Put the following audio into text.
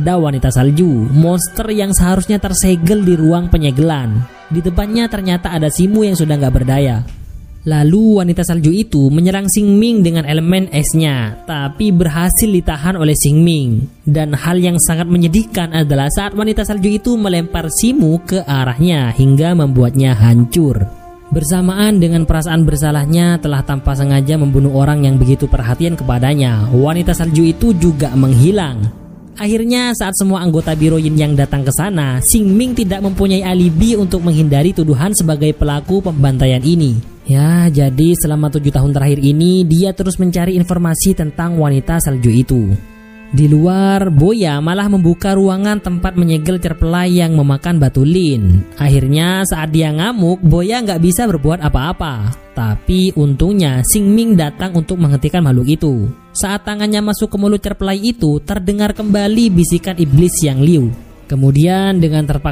ada wanita salju, monster yang seharusnya tersegel di ruang penyegelan. Di depannya ternyata ada Simu yang sudah nggak berdaya. Lalu wanita salju itu menyerang Xing Ming dengan elemen esnya, tapi berhasil ditahan oleh Xing Ming. Dan hal yang sangat menyedihkan adalah saat wanita salju itu melempar Simu ke arahnya hingga membuatnya hancur. Bersamaan dengan perasaan bersalahnya telah tanpa sengaja membunuh orang yang begitu perhatian kepadanya, wanita salju itu juga menghilang. Akhirnya saat semua anggota Biro Yin yang datang ke sana, Xing Ming tidak mempunyai alibi untuk menghindari tuduhan sebagai pelaku pembantaian ini. Ya, jadi selama tujuh tahun terakhir ini dia terus mencari informasi tentang wanita salju itu. Di luar, Boya malah membuka ruangan tempat menyegel cerpelai yang memakan batu lin. Akhirnya saat dia ngamuk, Boya nggak bisa berbuat apa-apa. Tapi untungnya Xing Ming datang untuk menghentikan makhluk itu. Saat tangannya masuk ke mulut cerpelai itu, terdengar kembali bisikan iblis yang liu. Kemudian dengan terpaksa